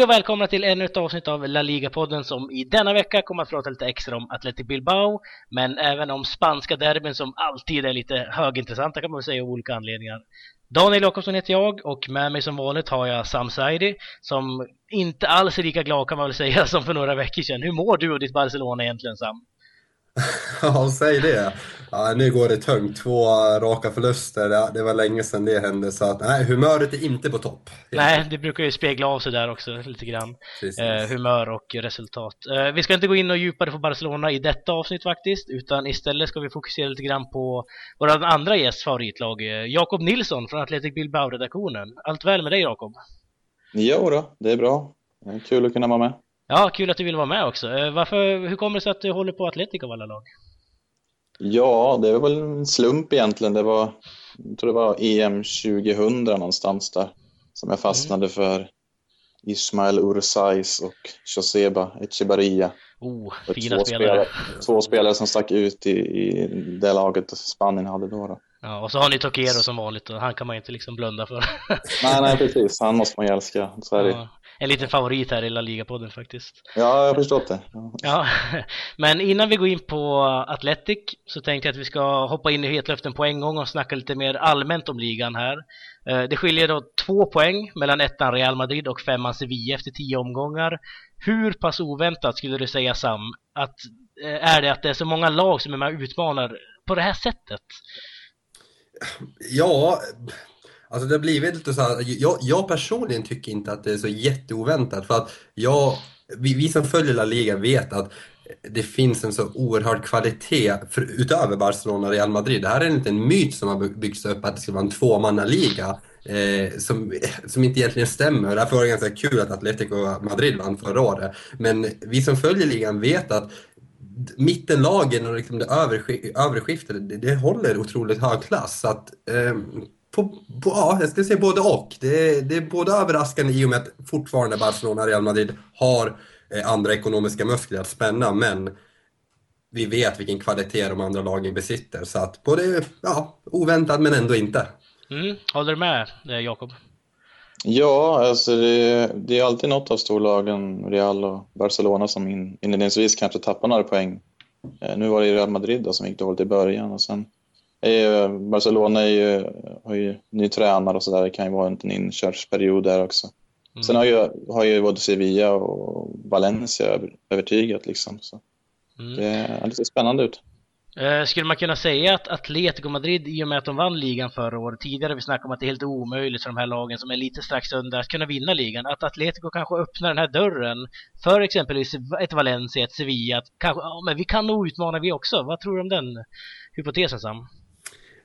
Hej och välkomna till ännu ett avsnitt av La Liga-podden som i denna vecka kommer att prata lite extra om Athletic Bilbao men även om spanska derbyn som alltid är lite högintressanta kan man väl säga av olika anledningar. Daniel Jakobsson heter jag och med mig som vanligt har jag Sam Saidi som inte alls är lika glad kan man väl säga som för några veckor sedan. Hur mår du och ditt Barcelona egentligen Sam? Ja, säg det. Ja, nu går det tungt. Två raka förluster. Det, det var länge sedan det hände. Så att, nej, humöret är inte på topp. Nej, det brukar ju spegla av sig där också lite grann. Eh, humör och resultat. Eh, vi ska inte gå in och djupare på Barcelona i detta avsnitt faktiskt. Utan istället ska vi fokusera lite grann på vår andra gästs favoritlag. Eh, Jakob Nilsson från Athletic Bilbao-redaktionen. Allt väl med dig Jakob? Jo då, det är bra. Kul att kunna vara med. Ja, kul att du vill vara med också. Eh, varför, hur kommer det sig att du håller på Atletic av alla lag? Ja, det var väl en slump egentligen. Det var, jag tror det var EM 2000 någonstans där som jag fastnade mm. för Ismael Ursais och Joseba Echebarria. Oh, fina två spelare. Två spelare som stack ut i, i det laget Spanien hade då. då. Ja, och så har ni Tokero som vanligt och han kan man inte liksom blunda för. nej, nej, precis. Han måste man ju älska. Så är det. Ja en liten favorit här i La Liga-podden faktiskt. Ja, jag har förstått det. Ja. ja. men innan vi går in på Athletic så tänkte jag att vi ska hoppa in i hetluften på en gång och snacka lite mer allmänt om ligan här. Eh, det skiljer då två poäng mellan ettan Real Madrid och femman Sevilla efter tio omgångar. Hur pass oväntat skulle du säga Sam att eh, är det att det är så många lag som är med och utmanar på det här sättet? Ja, Alltså det har blivit lite så här, jag, jag personligen tycker inte att det är så jätteoväntat för att jag, vi, vi som följer La Liga vet att det finns en så oerhörd kvalitet för, utöver Barcelona och Real Madrid. Det här är en liten myt som har byggts upp att det ska vara en tvåmannaliga eh, som, som inte egentligen stämmer. Därför var det ganska kul att Atletico Madrid vann förra året. Men vi som följer ligan vet att mittenlagen och liksom det övre, övre skiftet, det, det håller otroligt hög klass. Så att, eh, på, på, ja, jag skulle säga både och. Det, det är både överraskande i och med att fortfarande Barcelona och Real Madrid har eh, andra ekonomiska muskler att spänna, men vi vet vilken kvalitet de andra lagen besitter. Så att både ja, oväntat men ändå inte. Mm, håller du med eh, Jakob? Ja, alltså det, det, är alltid något av storlagen, Real och Barcelona, som in, inledningsvis kanske tappar några poäng. Eh, nu var det Real Madrid då, som gick dåligt i början och sen Barcelona är ju, har ju ny tränare och sådär. Det kan ju vara en inkörsperiod där också. Mm. Sen har ju, har ju både Sevilla och Valencia övertygat liksom. Så mm. Det lite spännande ut. Eh, skulle man kunna säga att Atletico Madrid, i och med att de vann ligan förra året, tidigare vi snackade om att det är helt omöjligt för de här lagen som är lite strax under att kunna vinna ligan, att Atletico kanske öppnar den här dörren för exempelvis ett Valencia, ett Sevilla, att kanske, ja men vi kan nog utmana vi också. Vad tror du om den hypotesen Sam?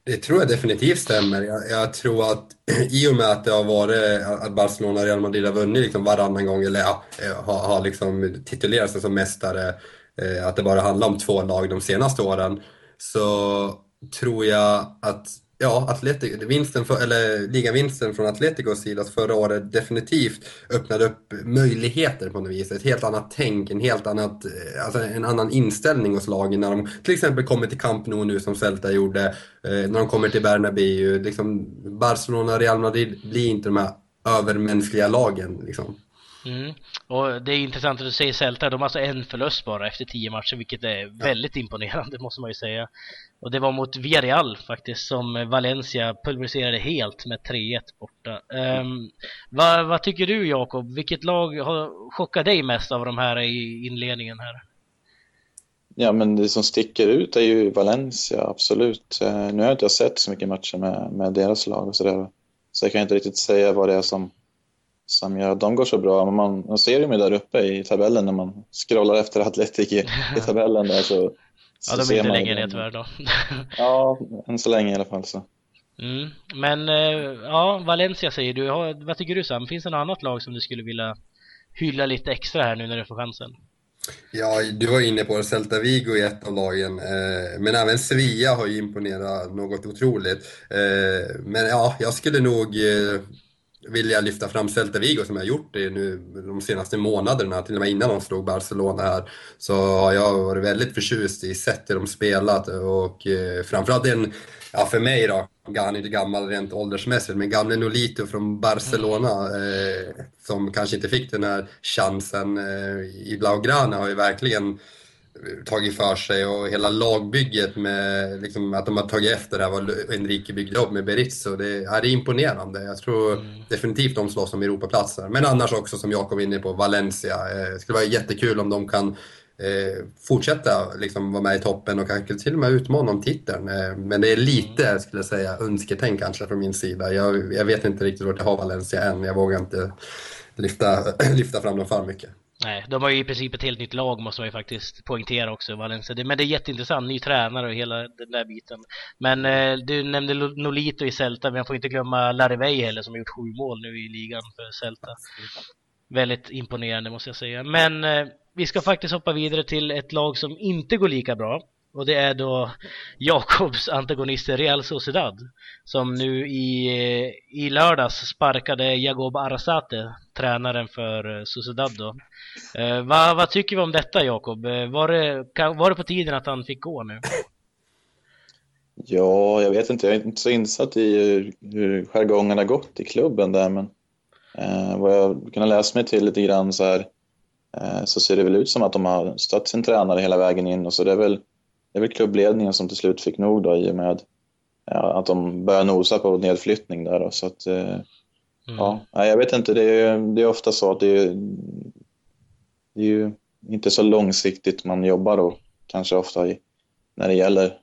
Det tror jag definitivt stämmer. Jag, jag, tror att i och med att det har varit att Barcelona och Real Madrid har vunnit liksom varannan gång, eller ja, eh, har, har liksom titulerat sig som mästare, eh, att det bara handlar om två lag de senaste åren, så tror jag att Ja, Atletico, vinsten för, eller ligavinsten från Atleticos sida förra året definitivt öppnade upp möjligheter på något vis. Ett helt annat tänk, en helt annat, eh, alltså en annan inställning hos lagen när de till exempel kommer till Camp Nou nu som Celta gjorde, eh, när de kommer till Bernabéu. Liksom Barcelona och Real Madrid blir inte de här övermänskliga lagen. Liksom. Mm. Och det är intressant att du säger Celta, de har alltså en förlust bara efter tio matcher, vilket är ja. väldigt imponerande måste man ju säga. Och det var mot Villarreal faktiskt som Valencia pulveriserade helt med 3-1 borta. Um, vad, vad, tycker du Jakob? Vilket lag har chockat dig mest av de här i inledningen här? Ja, men det som sticker ut är ju Valencia, absolut. Uh, nu har jag inte sett så mycket matcher med, med deras lag och sådär. Så jag kan inte riktigt säga vad det är som som gör att de går så bra. Men man, man ser ju där uppe i tabellen när man scrollar efter Atletic i, i tabellen där så, Ja, de är inte längre ner tyvärr då. ja, än så länge i alla fall så. Mm. Men eh, ja, Valencia säger du. Vad tycker du Sam? Finns det något annat lag som du skulle vilja hylla lite extra här nu när du får chansen? Ja, du var inne på Celta Vigo i ett av lagen, eh, men även Sevilla har ju imponerat något otroligt. Eh, men ja, jag skulle nog vill jag lyfta fram Celta Vigo som jag gjort det nu de senaste månaderna, till och med innan de slog Barcelona här. Så har jag varit väldigt förtjust i sättet de spelat och eh, framförallt den, ja för mig då, han är inte gammal rent åldersmässigt, men gamle Nolito från Barcelona eh, som kanske inte fick den här chansen eh, i Blaugrana har ju verkligen tagit för sig och hela lagbygget med liksom, att de har tagit efter det här vad Enrique byggde upp med Berizzo. Det är, imponerande. Jag tror mm. definitivt de slåss om Europaplatser. Men annars också som Jakob var inne på, Valencia. Eh, det skulle vara jättekul om de kan eh, fortsätta liksom, vara med i toppen och kanske till och med utmana om titeln. Eh, men det är lite, mm. skulle jag säga, önsketänk kanske från min sida. Jag, jag vet inte riktigt vart jag har Valencia än. Jag vågar inte lyfta, lyfta fram dem för mycket. Nej, de har ju i princip ett helt nytt lag måste man ju faktiskt poängtera också, Valencia. Men det är jätteintressant, ny tränare och hela den där biten. Men eh, du nämnde Nolito i Celta, men jag får inte glömma Larivey heller som har gjort sju mål nu i ligan för Celta. Väldigt imponerande måste jag säga. Men eh, vi ska faktiskt hoppa vidare till ett lag som inte går lika bra. Och det är då Jakobs antagonister Real Sociedad som nu i, eh, i lördags sparkade Jagob Arasate, tränaren för eh, Sociedad då. Eh, vad, vad tycker vi om detta Jakob? Eh, var det, var det på tiden att han fick gå nu? Ja, jag vet inte. Jag är inte så insatt i hur, hur jargongen har gått i klubben där, men eh, vad jag kunnat läsa mig till lite grann så här eh, så ser det väl ut som att de har stött sin tränare hela vägen in och så det är väl det är väl klubbledningen som till slut fick nog då i och med ja, att de börjar nosa på nedflyttning där. Då, så att, eh, mm. ja, jag vet inte, det är, det är ofta så att det är, det är ju inte så långsiktigt man jobbar då, kanske ofta i, när det gäller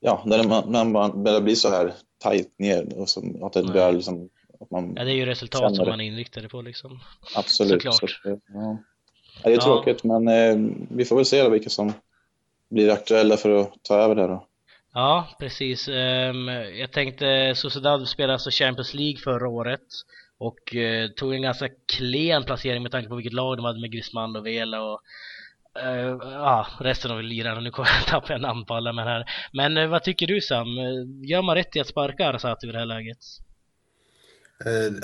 ja, när man, när man börjar bli så här tajt ner och så, att det börjar liksom att man Ja, det är ju resultat som man är inriktad på liksom. Absolut. Såklart. Så, ja. Det är tråkigt, ja. men eh, vi får väl se då vilka som blir aktuella för att ta över det då. Ja, precis. Ehm, jag tänkte, Sociedad spelade alltså Champions League förra året och eh, tog en ganska klen placering med tanke på vilket lag de hade med Griezmann och Vela och Uh, ah, resten av lirarna, nu kommer jag tappa en namn på alla men här. Men uh, vad tycker du Sam? Eh, gör man rätt i att sparka Arsat i det här läget? Uh,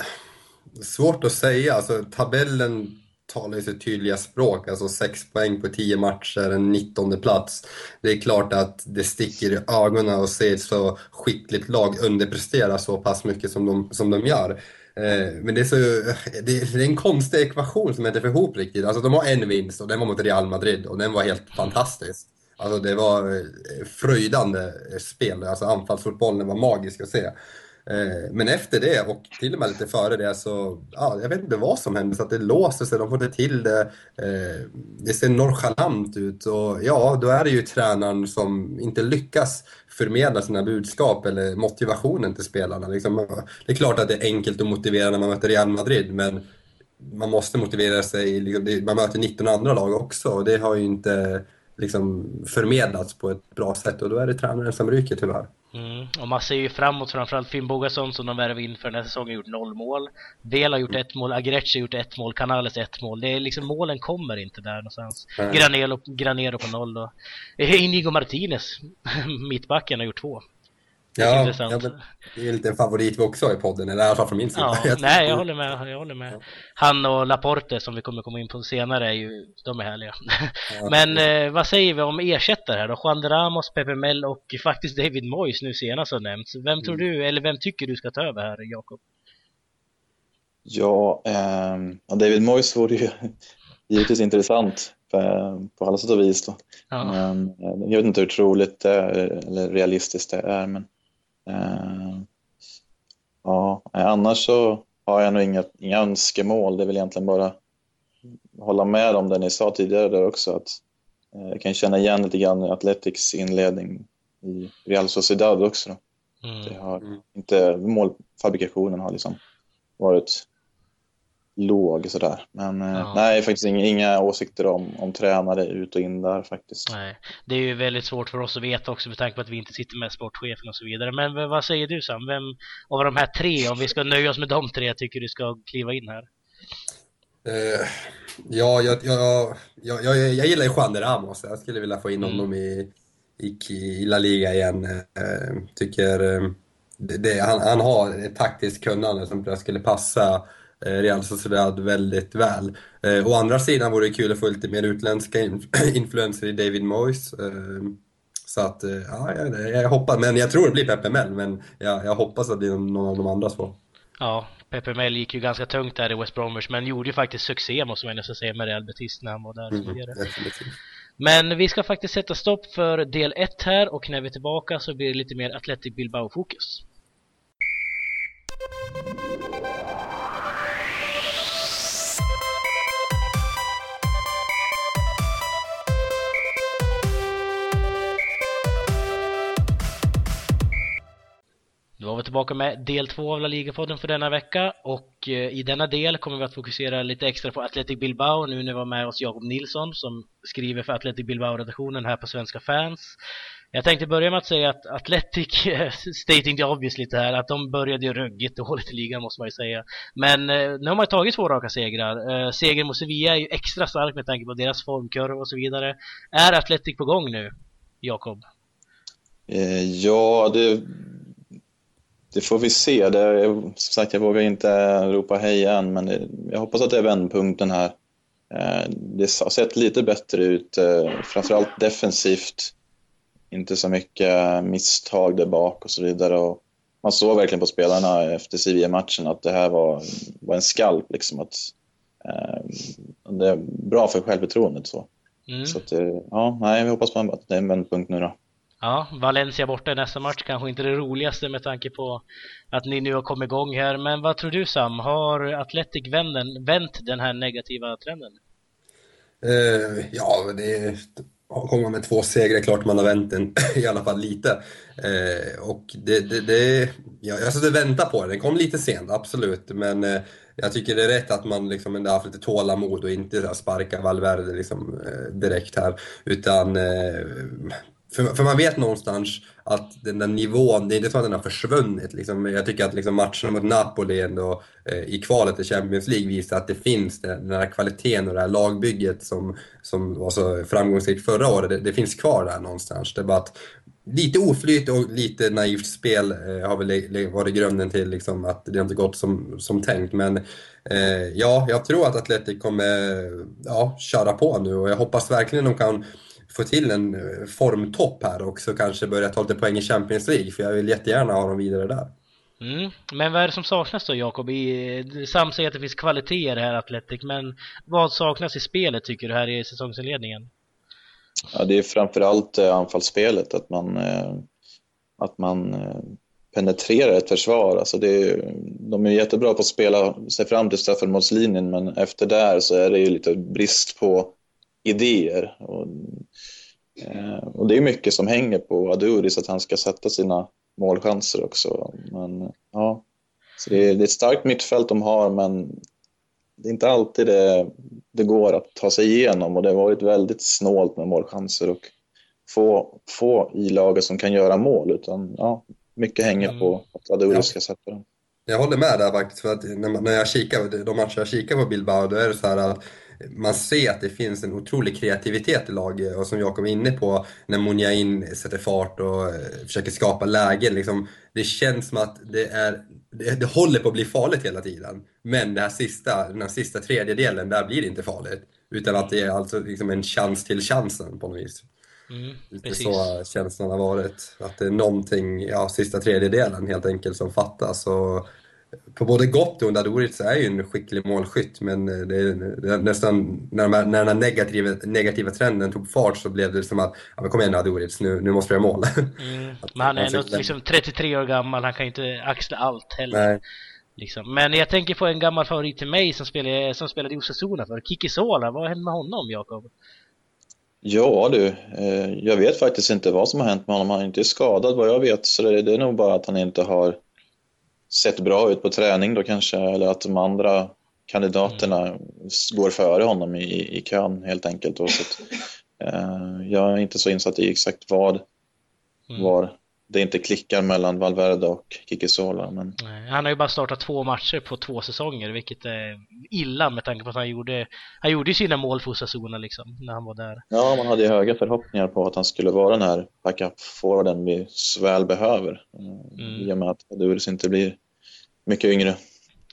svårt att säga, alltså tabellen talar ju sitt tydliga språk. Alltså 6 poäng på 10 matcher, en 19 plats. Det är klart att det sticker i ögonen att se ett så skickligt lag underprestera så pass mycket som de, som de gör. Eh, men det är, så, det är en konstig ekvation som inte får ihop riktigt. Alltså de har en vinst och den var mot Real Madrid och den var helt fantastisk. Alltså det var eh, fröjdande spel, alltså anfallsfotbollen var magisk att se. Eh, men efter det och till och med lite före det så, ja, jag vet inte vad som hände så att det låste sig, de får inte till det. Eh, det ser nonchalant ut och ja, då är det ju tränaren som inte lyckas förmedla sina budskap eller motivationen till spelarna. Liksom, det är klart att det är enkelt att motivera när man möter Real Madrid, men man måste motivera sig, liksom, man möter 19 andra lag också och det har ju inte liksom förmedlats på ett bra sätt och då är det tränaren som ryker tyvärr. Mm. Och man ser ju framåt framförallt Finn Bogason som de värvade in för den här säsongen gjort noll mål. Del har gjort ett mål, Agretti har gjort ett mål, Canales ett mål. Det är liksom, målen kommer inte där någonstans. Mm. Granero, Granero på noll då. Inigo Martinez, mittbacken, har gjort två. Ja, ja men det är lite en favorit vi också har i podden, eller i alla fall från min sida. Ja, nej, jag håller med. Jag håller med. Ja. Han och Laporte som vi kommer komma in på senare, är ju, de är härliga. Ja, men eh, vad säger vi om ersättare här då? Juan de Ramos, Pepe Mel och faktiskt David Moyes nu senast har nämnts. Vem tror mm. du, eller vem tycker du ska ta över här, Jakob? Ja, eh, David Moyes vore ju givetvis intressant på, på alla sätt och vis. Då. Ja. Men, eh, jag vet inte hur troligt det är, eller realistiskt det är, men Eh, ja, annars så har jag nog inga, inga önskemål. Det är väl egentligen bara hålla med om det ni sa tidigare där också. Att, eh, jag kan känna igen lite grann Athletics inledning i Real Sociedad också. Då. Mm. Det har inte, målfabrikationen har liksom varit låg sådär. Men eh, ja. nej, faktiskt inga, inga åsikter om, om tränare ut och in där faktiskt. Nej, det är ju väldigt svårt för oss att veta också med tanke på att vi inte sitter med sportchefen och så vidare. Men vad säger du Sam? Vem av de här tre, om vi ska nöja oss med de tre, tycker du ska kliva in här? Uh, ja, jag, jag, jag, jag, jag gillar ju Juan Ramos. Jag skulle vilja få in mm. honom i, i, i La Liga igen. Uh, tycker uh, det, det, han, han har ett taktiskt kunnande som jag skulle passa Real Sociedad väldigt väl. Eh, å andra sidan vore det kul att få lite mer utländska influenser i David Moyes. Eh, Så att, eh, ja, jag, jag hoppas, men jag tror det blir Peppe Mel, men jag, jag hoppas att det blir någon av de andra två. Ja, Pepe Mel gick ju ganska tungt där i West Bromwich men gjorde ju faktiskt succé måste man nästan säga med Real Betis när han var där Mm, tidigare. definitivt. Men vi ska faktiskt sätta stopp för del 1 här och när vi är tillbaka så blir det lite mer Athletic Bilbao-fokus. Då var vi tillbaka med del två av La Liga-podden för denna vecka och eh, i denna del kommer vi att fokusera lite extra på Athletic Bilbao nu när vi har med oss Jakob Nilsson som skriver för Athletic Bilbao-redaktionen här på Svenska fans. Jag tänkte börja med att säga att Athletic, eh, stating the obvious lite här, att de började ju ruggigt dåligt i ligan måste man ju säga. Men eh, nu har man ju tagit två raka segrar. Segern mot Sevilla är ju extra stark med tanke på deras formkurva och så vidare. Är Athletic på gång nu, Jakob? Ja, det, det får vi se. Det, som sagt, jag vågar inte ropa hej än, men det, jag hoppas att det är vändpunkten här. Eh, det har sett lite bättre ut, eh, framförallt defensivt. Inte så mycket misstag där bak och så vidare. Och man såg verkligen på spelarna efter Sevilla-matchen att det här var, var en skalp. Liksom, att, eh, det är bra för självförtroendet. Så. Mm. Så att, det- ja, nej, vi hoppas på att det är en vändpunkt nu då. Ja, Valencia borta i nästa match kanske inte det roligaste med tanke på att ni nu har kommit igång här. Men vad tror du Sam? Har Athletic vänden, vänt den här negativa trenden? Uh, ja, det kommer med två segrar, klart man har vänt den i alla fall lite. Uh, och det, det, det ja, jag satt och väntade på det, den kom lite sent, absolut. Men uh, jag tycker det är rätt att man liksom ändå haft lite tålamod och inte så sparka Valverde liksom, direkt här. Utan, för, för man vet någonstans att den där nivån, det är inte så att den har försvunnit. Liksom. Jag tycker att liksom matcherna mot Napoli ändå eh, i kvalet till Champions League visar att det finns den, den här kvaliteten och det här lagbygget som, som var så framgångsrikt förra året. Det, det finns kvar där någonstans. Det är bara att lite oflyt och lite naivt spel eh, har väl varit grunden till liksom, att det inte gått som, som tänkt. Men eh, ja, jag tror att Atletic kommer ja, köra på nu och jag hoppas verkligen de kan få till en eh, formtopp här och så kanske börja ta lite poäng i Champions League för jag vill jättegärna ha dem vidare där. Mm. Men vad är det som saknas då Jakob? I- Sam säger att det finns kvaliteter här Athletic, men vad saknas i spelet tycker du här i säsongsinledningen? Ja, det är framförallt eh, anfallsspelet, att man, eh, att man eh, penetrerar ett försvar. Alltså det är, de är jättebra på att spela sig fram till straffområdeslinjen, men efter där så är det ju lite brist på idéer. Och, eh, och det är mycket som hänger på Aduris, att han ska sätta sina målchanser också. Men, ja, så det, är, det är ett starkt mittfält de har, men det är inte alltid det, det går att ta sig igenom och det har varit väldigt snålt med målchanser och få, få i laget som kan göra mål. Utan, ja, mycket hänger på att Aduri Ja. ska sätta dem. Jag håller med där faktiskt, för att när jag kikar, de matcher jag kikar på Bilbao, då är det så här att man ser att det finns en otrolig kreativitet i laget och som jag kom inne på när Munjain sätter fart och eh, försöker skapa lägen. Liksom, det känns som att det, är, det, det håller på att bli farligt hela tiden. Men det här sista, den här sista tredjedelen, där blir det inte farligt. Utan att det är alltså liksom en chans till chansen på något vis. Mm, Lite precis. så känslan har varit. Att det är någonting, ja, sista tredjedelen helt enkelt som fattas. Och på både gott och ont, Adoric är ju en skicklig målskytt men det är, det är nästan, när, de här, när den här negativa, negativa trenden tog fart så blev det som att, ja men kom igen nu Adoric, nu, nu måste vi göra mål. Mm. Men han är Alltså, ändå liksom 33 år gammal, han kan ju inte axla allt heller. Nej. Liksom. Men jag tänker på en gammal favorit till mig som spelade, som spelade i Osasuna för Kiki Sola, vad hände med honom Jakob? Ja du, eh, jag vet faktiskt inte vad som har hänt med honom. Han är inte skadad vad jag vet, så det, det är nog bara att han inte har sett bra ut på träning då kanske, eller att de andra kandidaterna går före honom i, i kön helt enkelt. Då, så att, eh, jag är inte så insatt i exakt vad, Mm. var det inte klickar mellan Valverde och Kiki Sola. Men Han har ju bara startat två matcher på två säsonger, vilket är illa med tanke på att han gjorde, han gjorde sina mål för Osasuna liksom, när han var där. ja, man hade ju höga förhoppningar på att han skulle vara den här backup-forwarden vi så väl behöver. Eh, Mm. I och med att Aduris inte blir mycket yngre.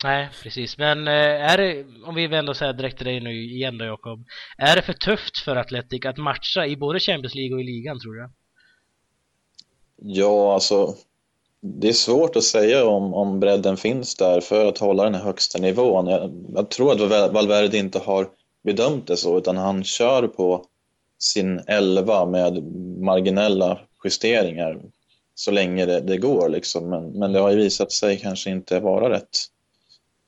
Nej, precis. Men eh, är det, om vi vänder oss direkt till dig nu igen då Jakob. Är det för tufft för Atletic att matcha i både Champions League och i ligan tror du? Ja, alltså det är svårt att säga om, om bredden finns där för att hålla den här högsta nivån. Jag, jag tror att Valverde inte har bedömt det så, utan han kör på sin elva med marginella justeringar så länge det, det går. Liksom. Men, men det har ju visat sig kanske inte vara rätt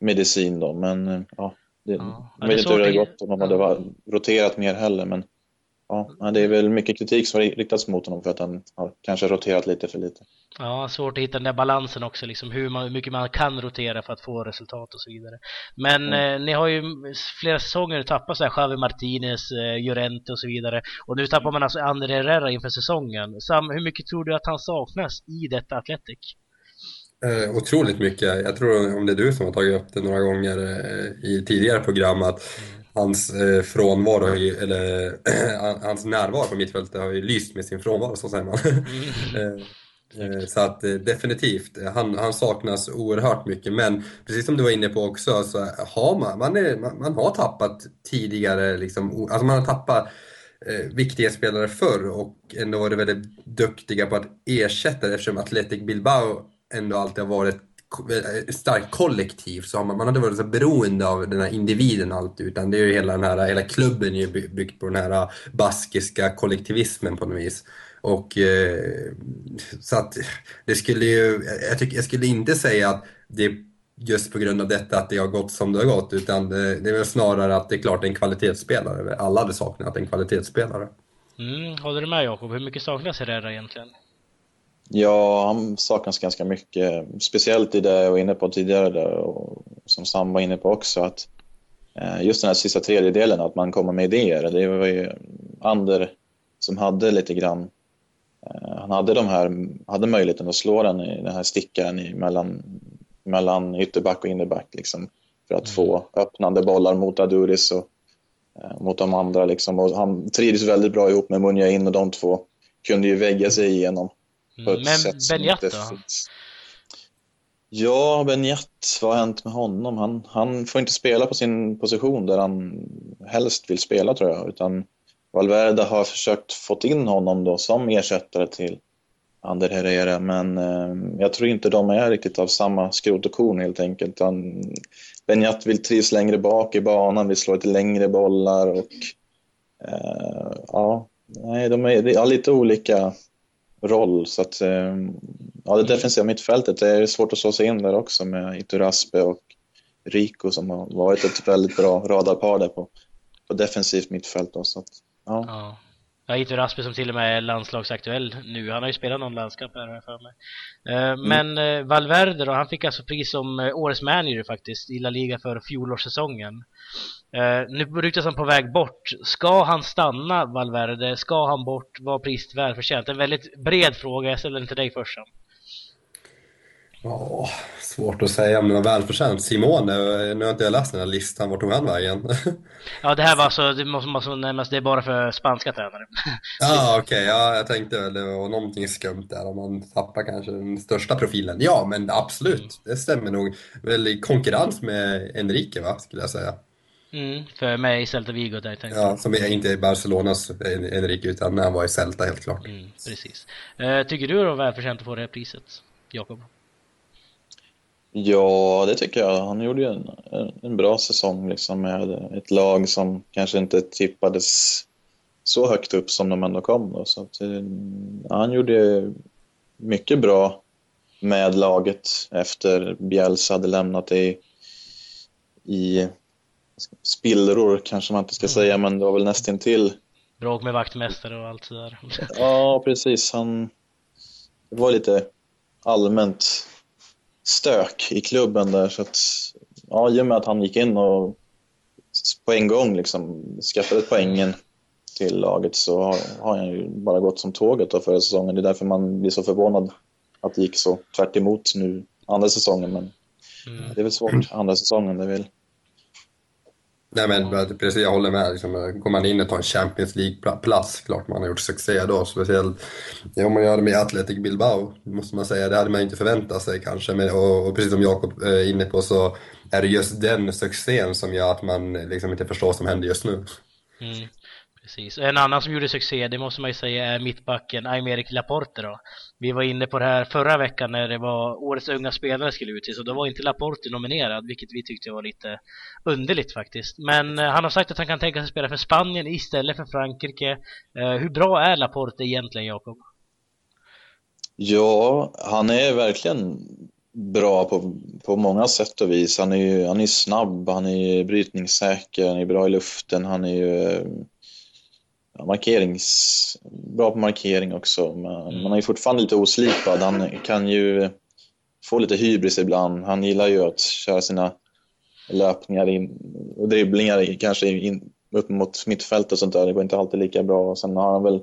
medicin då. Men ja, det, ja, inte hur det hade gått om de hade roterat mer heller. Men Ja, det är väl mycket kritik som har riktats mot honom för att han har kanske roterat lite för lite. Ja, svårt att hitta den där balansen också, liksom hur, man, hur mycket man kan rotera för att få resultat och så vidare. Men mm. eh, ni har ju flera säsonger tappat så här Javi Martinez, eh, Llorente och så vidare. Och nu tappar man alltså André Herrera inför säsongen. Sam, hur mycket tror du att han saknas i detta Atletic? Eh, otroligt mycket. Jag tror om det är du som har tagit upp det några gånger eh, i tidigare program att mm hans eh, frånvaro, eller hans närvaro på mittfältet har ju lyst med sin frånvaro, så säger man. Mm. Eh, så att definitivt, han, han saknas oerhört mycket. Men precis som du var inne på också, så har man, man, är, man, man har tappat tidigare, liksom, alltså man har tappat eh, viktiga spelare förr och ändå varit väldigt duktiga på att ersätta det eftersom Athletic Bilbao ändå alltid har varit Eh, starkt kollektiv så har man, man har inte varit så beroende av den här individen alltid utan det är ju hela den här, hela klubben är ju byggt på den här ah, baskiska kollektivismen på något vis. Och eh, så att det skulle ju, jag, tycker, jag skulle inte säga att det är just på grund av detta att det har gått som det har gått utan det, det är väl snarare att det är klart en kvalitetsspelare. Alla hade saknat en kvalitetsspelare. Mm, håller du med Jakob? Hur mycket saknas Herrera egentligen? Ja, han saknas ganska mycket. Speciellt i det jag var inne på tidigare där, och som Sam var inne på också. att eh, Just den här sista tredjedelen, att man kommer med idéer. Det var ju Ander som hade lite grann... Eh, han hade, de här, hade möjligheten att slå den, i, den här stickaren mellan, mellan ytterback och innerback. Liksom, för att mm. få öppnande bollar mot Aduris och eh, mot de andra. Liksom. Och han trivdes väldigt bra ihop med Munja in och de två kunde ju vägga sig igenom. Mm, men Benjat då? Finns. Ja, Benjat, vad har hänt med honom? Han, han får inte spela på sin position där han helst vill spela tror jag, utan Valverde har försökt få in honom då som ersättare till Ander Herrera, men eh, jag tror inte de är riktigt av samma skrot och korn helt enkelt. Han, Benjat vill trivs längre bak i banan, vill slå lite längre bollar och eh, ja, nej, de är, är lite olika roll. Så att, eh, ja, det defensiva mittfältet det är svårt att slå sig in där också med Ituraspe och Rico som har varit ett väldigt bra radarpar där på, på defensivt mittfält. Då, så att, ja. ja. Ja, Ituraspe som till och med är landslagsaktuell nu. Han har ju spelat någon landskamp här för mig. Eh, mm. Men eh, Valverde då, han fick alltså pris som årets manager faktiskt i La Liga för fjolårssäsongen. Uh, nu ryktas han på väg bort. Ska han stanna Valverde? Ska han bort? Var priset välförtjänt? En väldigt bred fråga. Jag ställer den till dig först. Ja, svårt att säga var välförtjänt. Simone, nu har inte jag läst den här listan. Vart tog han vägen? ja, det här var alltså, det måste, måste nämnas, det är bara för spanska tränare. ja, okej. Okay, ja, jag tänkte väl det var någonting skumt där om man tappar kanske den största profilen. Ja, men absolut. Mm. Det stämmer nog. Väl i konkurrens med Enrique, va, skulle jag säga. Mm, för mig i Celta Vigo där tänkte Ja, som är inte Barcelonas Enrique utan när han var i Celta helt klart. Mm, precis. Uh, tycker du var välförtjänt att få det här priset, Jakob? Ja, det tycker jag. Han gjorde ju en, en bra säsong liksom med ett lag som kanske inte tippades så högt upp som de ändå kom. Då. Så att, ja, eh, han gjorde mycket bra med laget efter Bielsa hade lämnat i, i spillror kanske man inte ska mm. säga, men det var väl nästintill. Bråk med vaktmästare och allt sådär. ja, precis. Han, det var lite allmänt stök i klubben där, så att ja, i och med att han gick in och på en gång liksom skaffade poängen till laget så har, har han ju bara gått som tåget då förra säsongen. Det är därför man blir så förvånad att det gick så tvärt nu andra säsongen. Men mm. det är väl svårt andra säsongen. Det är väl Nej men precis, jag håller med. Liksom, går man in och tar en Champions League-plats, klart man har gjort succé då. Speciellt om man gör det med Athletic Bilbao, måste man säga. Det hade man inte förväntat sig kanske. Men, och, och precis som Jakob är inne på så är det just den succén som gör att man liksom inte förstår vad som händer just nu. Mm. Precis. En annan som gjorde succé, det måste man ju säga, är mittbacken Aymeric Laporte då. Vi var inne på det här förra veckan när det var årets unga spelare skulle utses och då var inte Laporte nominerad, vilket vi tyckte var lite underligt faktiskt. Men eh, han har sagt att han kan tänka sig spela för Spanien istället för Frankrike. Eh, hur bra är Laporte egentligen, Jakob? Ja, han är verkligen bra på, på många sätt och vis. Han är ju han är snabb, han är brytningssäker, han är bra i luften, han är ju eh, markerings, bra på markering också. Men mm. man är ju fortfarande lite oslipad. Han kan ju få lite hybris ibland. Han gillar ju att köra sina löpningar in, och dribblingar kanske in, upp mot mittfältet och sånt där. Det går inte alltid lika bra. Sen har han väl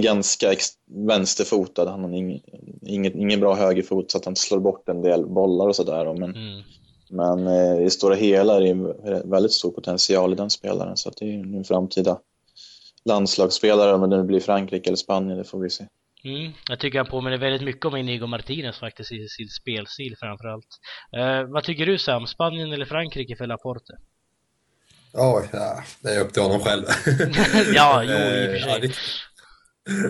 ganska vänsterfotad. Han har ingen, ingen, ingen bra högerfot så att han slår bort en del bollar och sådär. Men, mm. men eh, i stora hela är det väldigt stor potential i den spelaren så det är en framtida landslagsspelare, om det nu blir Frankrike eller Spanien, det får vi se. Mm, jag tycker han påminner väldigt mycket om Inigo Martinez faktiskt i sin spelstil framförallt. Uh, vad tycker du Sam, Spanien eller Frankrike för Laporte? Oj, ja, det är upp till honom själv. ja, jo i och för sig. Ja, det,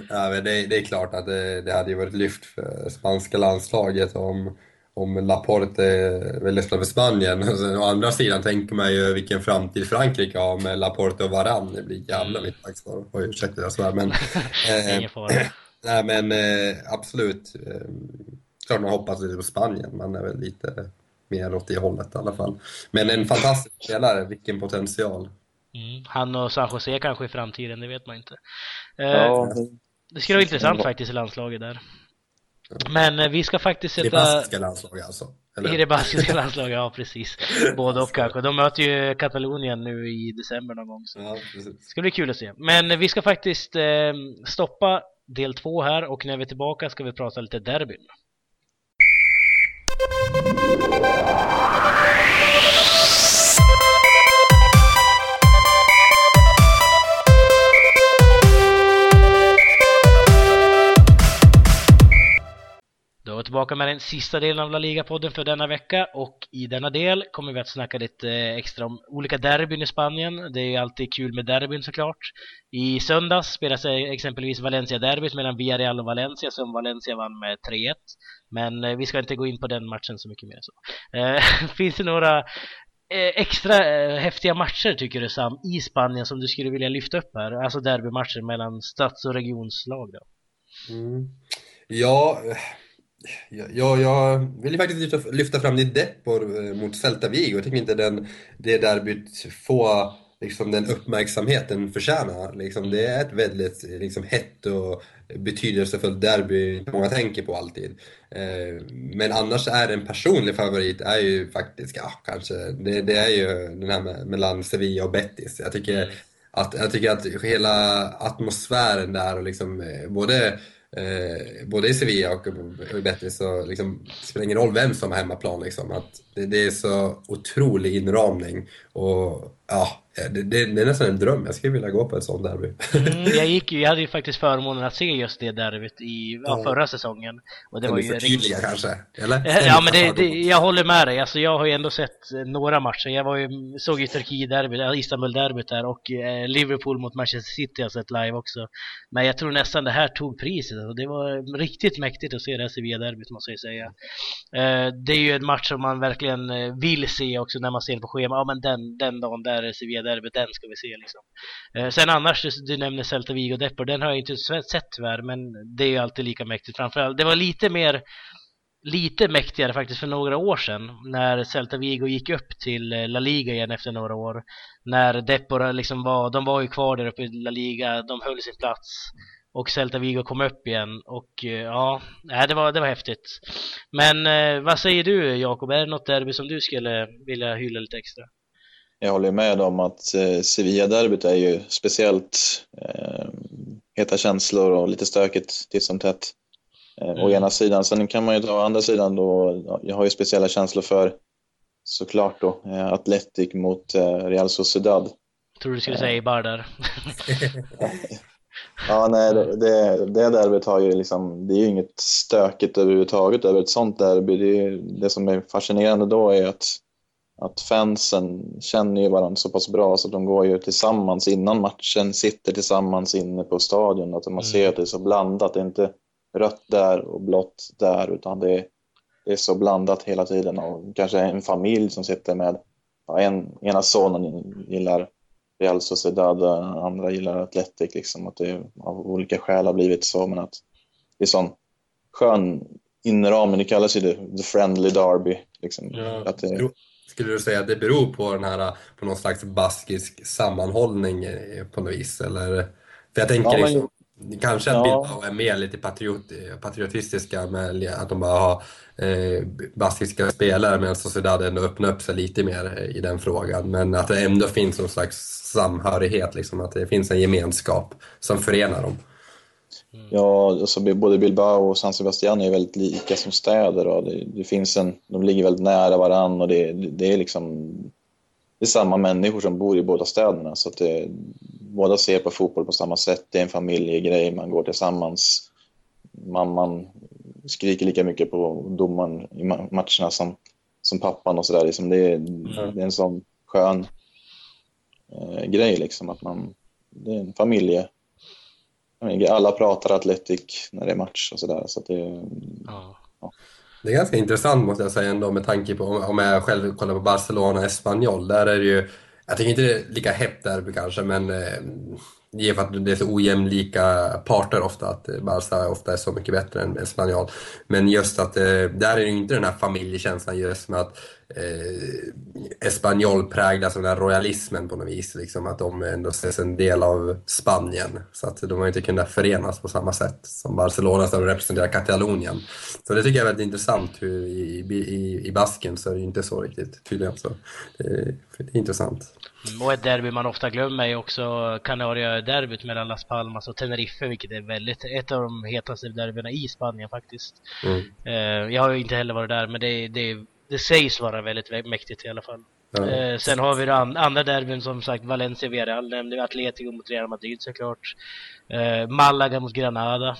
ja, men det, det, är klart att det, det hade ju varit lyft för spanska landslaget om om Laporte vill spela för Spanien. Sen, å andra sidan tänker man ju vilken framtid Frankrike har med Laporte och Varann. Det blir jävla mm. mittbacksvar. Oj, ursäkta jag svär men... eh, nej men eh, absolut. Eh, klart man hoppas lite på Spanien. Man är väl lite mer åt det hållet i alla fall. Men en fantastisk spelare, vilken potential. Mm. Han och San Jose kanske i framtiden, det vet man inte. Eh, ja. Det skulle vara intressant faktiskt i landslaget där. Men eh, vi ska faktiskt sätta... Det baskiska landslaget alltså? Eller? I det baskiska landslaget, ja precis. Både och kanske. De möter ju Katalonien nu i december någon gång. Så ja, det ska bli kul att se. Men eh, vi ska faktiskt eh, stoppa del två här och när vi är tillbaka ska vi prata lite derbyn. Då är vi tillbaka med den sista delen av La Liga-podden för denna vecka och i denna del kommer vi att snacka lite eh, extra om olika derbyn i Spanien. Det är ju alltid kul med derbyn såklart. I söndags spelas exempelvis Valencia-derbyt mellan Villarreal och Valencia som Valencia vann med 3-1. Men eh, vi ska inte gå in på den matchen så mycket mer så. Eh, finns det några extra häftiga matcher tycker du Sam i Spanien som du skulle vilja lyfta upp här? Alltså derbymatcher mellan stads och regionslag då? Mm. Ja, Ja, jag vill faktiskt lyfta, lyfta fram din Depor eh, mot Celta Vigo. Jag tycker inte den, det derbyt får liksom, den uppmärksamhet den förtjänar. Liksom, det är ett väldigt liksom, hett och betydelsefullt derby många tänker på alltid. Eh, men annars är en personlig favorit är ju faktiskt, ja kanske, det, det är ju den här mellan Sevilla och Betis. Jag tycker mm. att, jag tycker att hela atmosfären där och liksom eh, både eh, både i Sevilla och i Betis så liksom, det spelar ingen roll vem som har hemmaplan. Liksom, att det, det är så otrolig inramning och ja, det, det, det, är nästan en dröm. Jag skulle vilja gå på ett sånt derby. Mm, jag, gick ju, jag hade ju faktiskt förmånen att se just det derbyt i ja, förra säsongen. Och det var ju riktigt... kanske? Eller? Ja, men det, jag håller med dig. Alltså, jag har ju ändå sett några matcher. Jag var ju, såg ju Turkiet-derbyt, Istanbul-derbyt där och eh, Liverpool mot Manchester City har jag sett live också. Men jag tror nästan det här tog priset. Och det var riktigt mäktigt att se det här Sevilla-derbyt måste jag säga. Eh, det är ju en match som man verkligen eh, vill se också när man ser på schemat. Ja, men den, den dagen där Sevilla-derbyt, den ska vi se liksom. Eh, sen annars, du, du nämner Celta Vigo Depor, den har jag inte sett tyvärr, men det är ju alltid lika mäktigt. Framförallt, det var lite mer lite mäktigare faktiskt för några år sedan när Celta Vigo gick upp till eh, La Liga igen efter några år. När Depor eh, liksom var, de var ju kvar där uppe i La Liga, de höll sin plats och Celta Vigo kom upp igen och eh, ja, det var, det var häftigt. Men vad säger du Jakob, är det något derby som du skulle vilja hylla lite extra? Jag håller med om att eh, Sevilla-derbyt är ju speciellt eh, heta känslor och lite stökigt titt som tätt. Eh, mm. Å ena sidan, sen kan man ju ta å andra sidan då, jag har ju speciella känslor för såklart då eh, Atletic mot eh, Real Sociedad. Tror du skulle säga Eibar där. ja, nej, det, det, det derbyt har ju liksom, det är ju inget stökigt överhuvudtaget över ett sånt derby. Det, det som är fascinerande då är att att fansen känner ju varandra så pass bra så de går ju tillsammans innan matchen, sitter tillsammans inne på stadion. Att man mm. ser att det är så blandat. Det är inte rött där och blått där utan det är, det är så blandat hela tiden. Och kanske en familj som sitter med ja, en, ena sonen gillar Real Sociedad, andra gillar Atletic. Liksom, att det av olika skäl har blivit så. Men att det är sån skön inramning. Det kallas ju the friendly derby. Liksom. Ja. Att det, skulle du säga att det beror på den här, på någon slags baskisk sammanhållning eh, på något vis? Eller? För jag tänker ja, liksom, kanske att ja. Bilbao är mer lite patriot, patriotistiska med att de bara har eh, baskiska spelare medan Sociedad ändå öppnar upp sig lite mer i den frågan. Men att det ändå finns någon slags samhörighet, liksom, att det finns en gemenskap som förenar dem. Mm. Ja, alltså både Bilbao och San Sebastian är väldigt lika som städer. Och det, det finns en, de ligger väldigt nära varandra och det, det, är liksom det är samma människor som bor i båda städerna. Så att det, båda ser på fotboll på samma sätt. Det är en familjegrej, man går tillsammans. Mamman skriker lika mycket på domaren i matcherna som, som pappan och sådär. Liksom det, mm. det är en sån skön eh, grej liksom att man, det är en familje alla pratar Atletic när det är match och sådär. Så det, ja. Ja. det är ganska intressant måste jag säga ändå med tanke på om jag själv kollar på Barcelona och Espanyol. Där är det ju, jag tycker inte det är lika hett derby kanske men det är för att det är så ojämlika parter ofta, att Barca ofta är så mycket bättre än Espanyol. Men just att eh, där är det inte den här familjekänslan just med att eh, Espanyol präglas av den här royalismen på något vis. Liksom, att de ändå ses en del av Spanien. Så att de har inte kunnat förenas på samma sätt som Barcelona som representerar Katalonien. Så det tycker jag är väldigt intressant. Hur i, i, I Basken så är det ju inte så riktigt tydligen. Så det, det är intressant. Och ett derby man ofta glömmer är också Canaria-derbyt mellan Las Palmas och Tenerife, vilket är väldigt, ett av de hetaste derbyna i Spanien faktiskt. Mm. Eh, jag har ju inte heller varit där, men det, det, det sägs vara väldigt mäktigt i alla fall. Mm. sen har vi andra derbyn som sagt, Valencia Villarreal nämnde vi, Atletico mot Real Madrid såklart. Eh, Malaga mot Granada.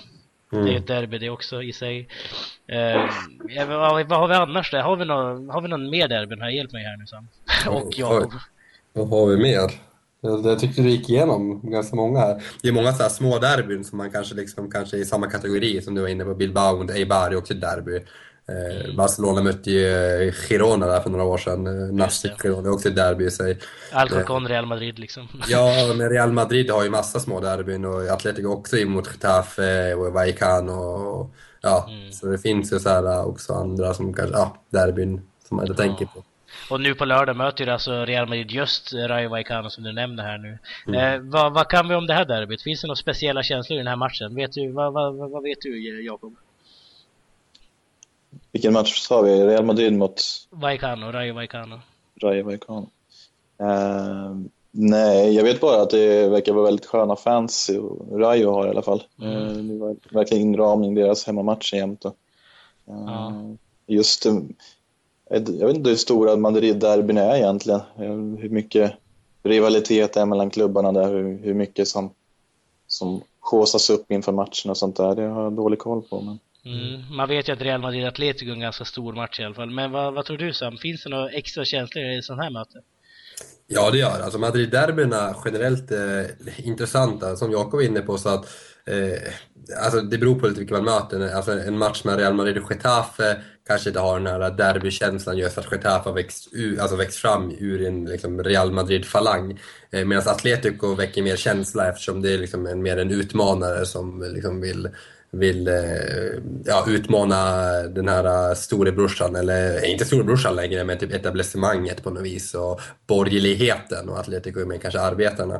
Mm. Det är ett derby det också i sig. Vad, vad, har vi annars där? Har vi någon, har vi någon mer derbyn här? Hjälp mig här nu Sam. och Jakob. Vad har vi mer? Jag, jag tyckte du gick igenom ganska många här. Det är många så små derbyn som man kanske, liksom, kanske är i samma kategori som du var inne på. Bilbao mot Eibar är också ett derby. Eh, Barcelona mötte ju eh, Girona där för några år sedan. Eh, Nastic Girona är också ett derby i sig. Alcocon, Real Madrid liksom. Ja, men Real Madrid har ju massa små derbyn och Atletico också emot Getafe och Vallecano. Och, ja, mm. Så det finns ju så här också andra som kanske, ja, derbyn som man inte ja. tänker på. Och nu på lördag möter ju alltså Real Madrid just Rayo Vallecano som du nämnde här nu. Mm. Eh, vad, vad, kan vi om det här derbyt? Finns det några speciella känslor i den här matchen? Vet du, vad, vad, vad vet du Jakob? Vilken match sa vi? Real Madrid mot? Vallecano, Rayo Vallecano. Rayo Vallecano. Uh, nej, jag vet bara att det verkar vara väldigt sköna fans Rayo har i alla fall. Mm. Uh, det var verkligen inramning deras hemmamatch jämt. Uh, ja. Just jag vet inte hur stora Madrid-derbyn är egentligen. Hur mycket rivalitet det är mellan klubbarna där, hur, hur mycket som, som skåsas upp inför matchen och sånt där. Det har jag dålig koll på. Men... Mm, man vet ju att Real Madrid Atletico är en ganska stor match i alla fall. Men vad, vad tror du Sam? Finns det några extra känslor i sån här möte? Ja, det gör Alltså Madrid-derbyna generellt eh, intressanta, som Jakob var inne på. så att eh, Alltså det beror på lite vilka man möter. Alltså en match med Real Madrid och Getafe kanske inte har den här derbykänslan just att Getafe har växt, alltså växt fram ur en liksom, Real Madrid-falang. Eh, Medan Atletico väcker mer känsla eftersom det är liksom en, mer en utmanare som liksom vill vill eh, ja, utmana den här eh, storebrorsan, eller eh, inte storebrorsan längre, men typ etablissemanget på något vis och borgerligheten och Atletico med kanske arbetarna.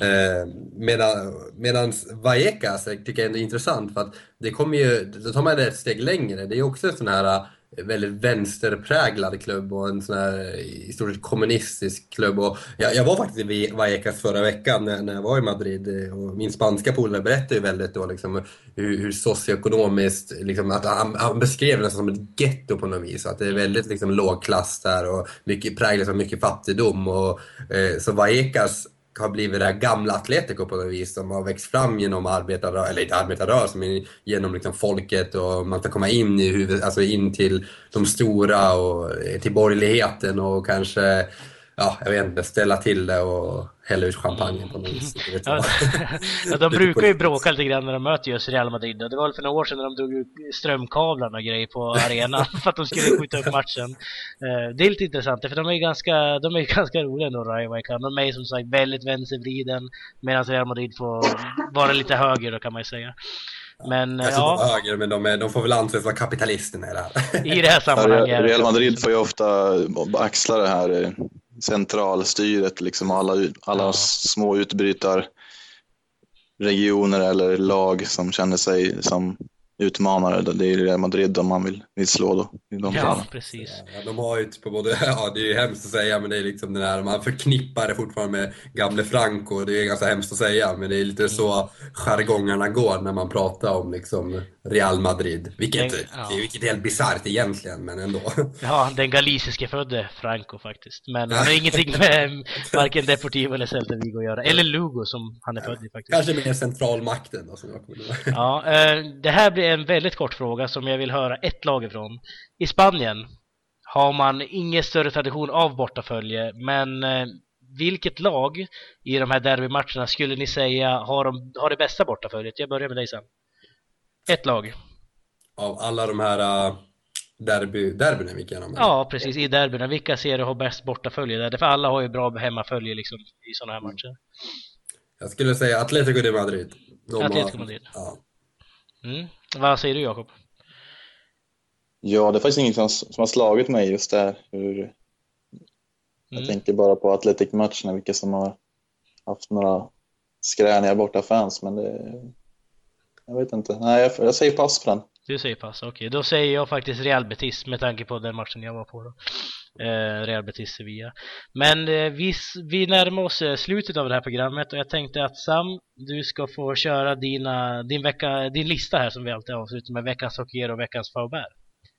Eh, medan, medan Vallecas tycker jag ändå är intressant för att det kommer ju, då tar man det ett steg längre. Det är också en sån här väldigt vänsterpräglad klubb och en sån här i stort sett kommunistisk klubb. Och jag, jag var faktiskt i Vallecas förra veckan när, när jag var i Madrid eh, och min spanska polare berättade ju väldigt då liksom hur, hur socioekonomiskt, liksom, att han, han beskrev det som ett getto på något vis. Att det är väldigt liksom, lågklass där och mycket, präglas av mycket fattigdom. Och, eh, så Vallecas har blivit det här gamla Atletico på något vis. Som har växt fram genom arbetarrörelsen, eller inte arbetarrörelsen, men genom liksom folket och man ska komma in i huvud, alltså in till de stora och eh, till borgerligheten och kanske ja, jag vet inte, ställa till det och hälla ut champagne på något vis. Ja, ja, de brukar ju bråka lite grann när de möter just Real Madrid. Det var väl för några år sedan när de drog ut strömkablarna och grejer på arenan för att de skulle skjuta upp matchen. Eh, det är lite intressant för de är ju ganska, de är ganska roliga ändå, Rayo Vallecano. De är ju som sagt väldigt vänstervriden medan Real Madrid får vara lite höger då kan man ju säga. Men Kanske ja, inte höger, men de, är, de får väl anses vara kapitalisterna i det här. i det här sammanhanget. Real Madrid får ju ofta axla det här eh, centralstyret, liksom alla, alla Ja. små utbrytarregioner eller lag som känner sig som utmanare. Det är Real Madrid om man vill, vill slå då. I de Ja, fallen. precis. Ja, de har ju på både, ja det är ju hemskt att säga men det är liksom den här, man förknippar det fortfarande med gamle Franco, det är ganska hemskt att säga men det är lite så jargongerna går när man pratar om liksom Real Madrid. Vilket, Men, ja. det är, vilket är helt bisarrt egentligen men ändå. Ja, den galiciske födde Franco faktiskt. Men han har ingenting med varken Deportivo eller Celta Vigo att göra. Eller Lugo som han är född i faktiskt. Kanske mer centralmakten då som jag kommer. Ja, eh, det här blir en väldigt kort fråga som jag vill höra ett lag ifrån. I Spanien har man ingen större tradition av bortafölje, men eh, vilket lag i de här derbymatcherna skulle ni säga har, de, har det bästa bortaföljet? Jag börjar med dig sen. Ett lag. Av alla de här uh, derby, derbyna vi gick igenom. Ja, precis. I derbyna. Vilka ser du har bäst bortafölje där? För alla har ju bra hemmafölje liksom, i sådana här matcher. Jag skulle säga Atletico de Madrid. De Atletico har, Madrid. Ja. Mm. Vad säger du Jakob? Ja, det är faktiskt inget som, som har slagit mig just där. Hur, Jag Mm. tänker bara på Athletic-matcherna, vilka som har haft några skräniga borta fans, men det... Jag vet inte. Nej, jag, jag säger pass på den. Du säger pass, okej. Då säger jag faktiskt Real Betis med tanke på den matchen jag var på då. Eh, Real Betis Sevilla. Men eh, vi, vi närmar oss eh, slutet av det här programmet och jag tänkte att Sam, du ska få köra dina, din, vecka, din lista här som vi alltid avslutar med veckans hockeyer och veckans faubär.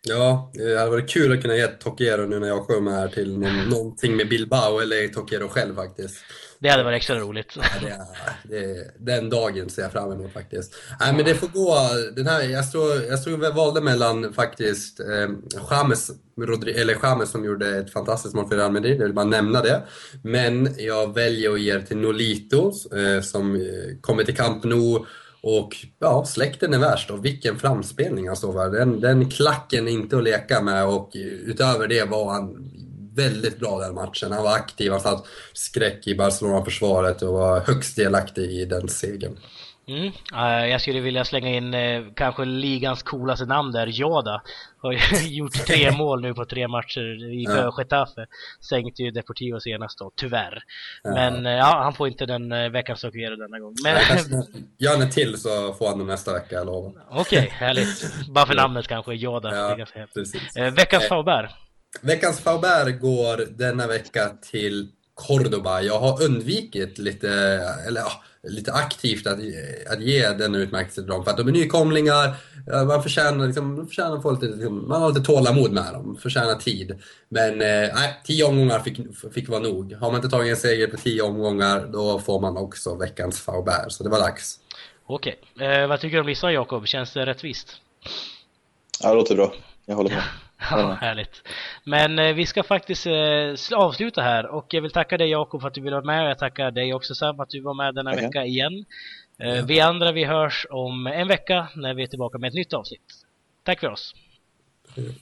Ja, eh, det hade varit kul att kunna ge Tokiero nu när jag kommer här till någon, någonting med Bilbao eller Tokiero själv faktiskt. Det hade varit extra roligt. Ja, det det, den dagen ser jag fram emot faktiskt. Nej, men det får gå. Den här, jag stod, jag stod jag valde mellan faktiskt eh, James, Rodri, eller James som gjorde ett fantastiskt mål för Real Madrid, jag vill bara nämna det. Men jag väljer att ge det till Nolito eh, som eh, kommer till Camp Nou och ja, släkten är värst och vilken framspelning han står för. Den, den klacken är inte att leka med och utöver det var han väldigt bra den matchen. Han var aktiv, han satt skräck i Barcelona-försvaret och var högst delaktig i den segern. Mm. Eh, jag skulle vilja slänga in eh, kanske ligans coolaste namn där, Joda. Har gjort tre mål nu på tre matcher i Ja. Getafe. Sänkte ju Deportivo senast då, tyvärr. Ja. Men eh, ja, han får inte den veckans Hockey denna gång. Men Gör en till så får han den nästa vecka, jag lovar. okej, härligt. Bara för namnet kanske, är Ja, veckans Eh, Faubert. Veckans Faubert går denna vecka till Cordoba. Jag har undvikit lite, eller ja, lite aktivt att, att ge den utmärkelsen till dem för att de är nykomlingar. Man förtjänar, liksom, man förtjänar få lite, liksom, man har lite tålamod med dem, förtjänar tid. Men eh, nej, tio omgångar fick, fick vara nog. Har man inte tagit en seger på tio omgångar då får man också veckans Faubert. Så det var dags. Okej. Eh, vad tycker du om listan Jakob? Känns det rättvist? Ja, det låter bra. Jag håller med. Ja, härligt. Men eh, vi ska faktiskt eh, avsluta här och jag vill tacka dig Jakob för att du ville vara med och jag tackar dig också Sam att du var med denna okay. vecka igen. Eh, ja. Vi andra vi hörs om en vecka när vi är tillbaka med ett nytt avsnitt. Tack för oss! Mm.